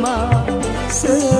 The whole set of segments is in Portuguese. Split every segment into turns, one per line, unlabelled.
irama selamanya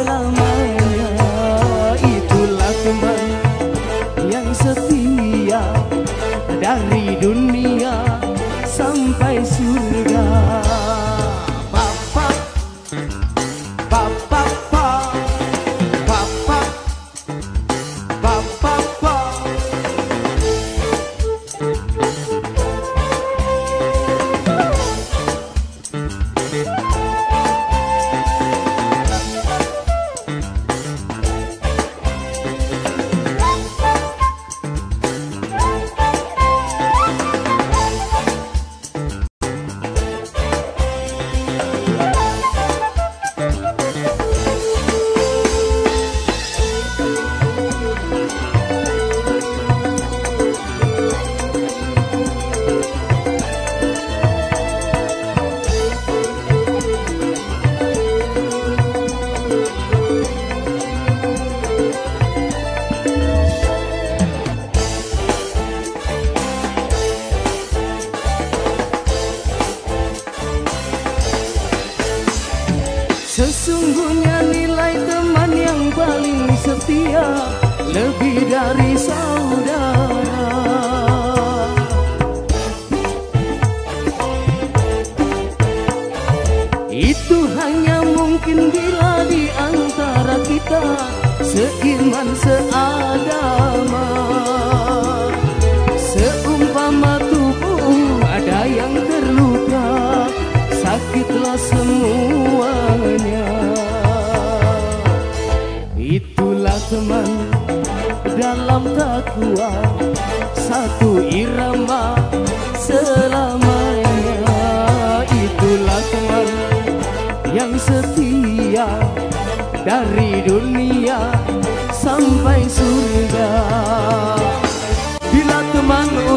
one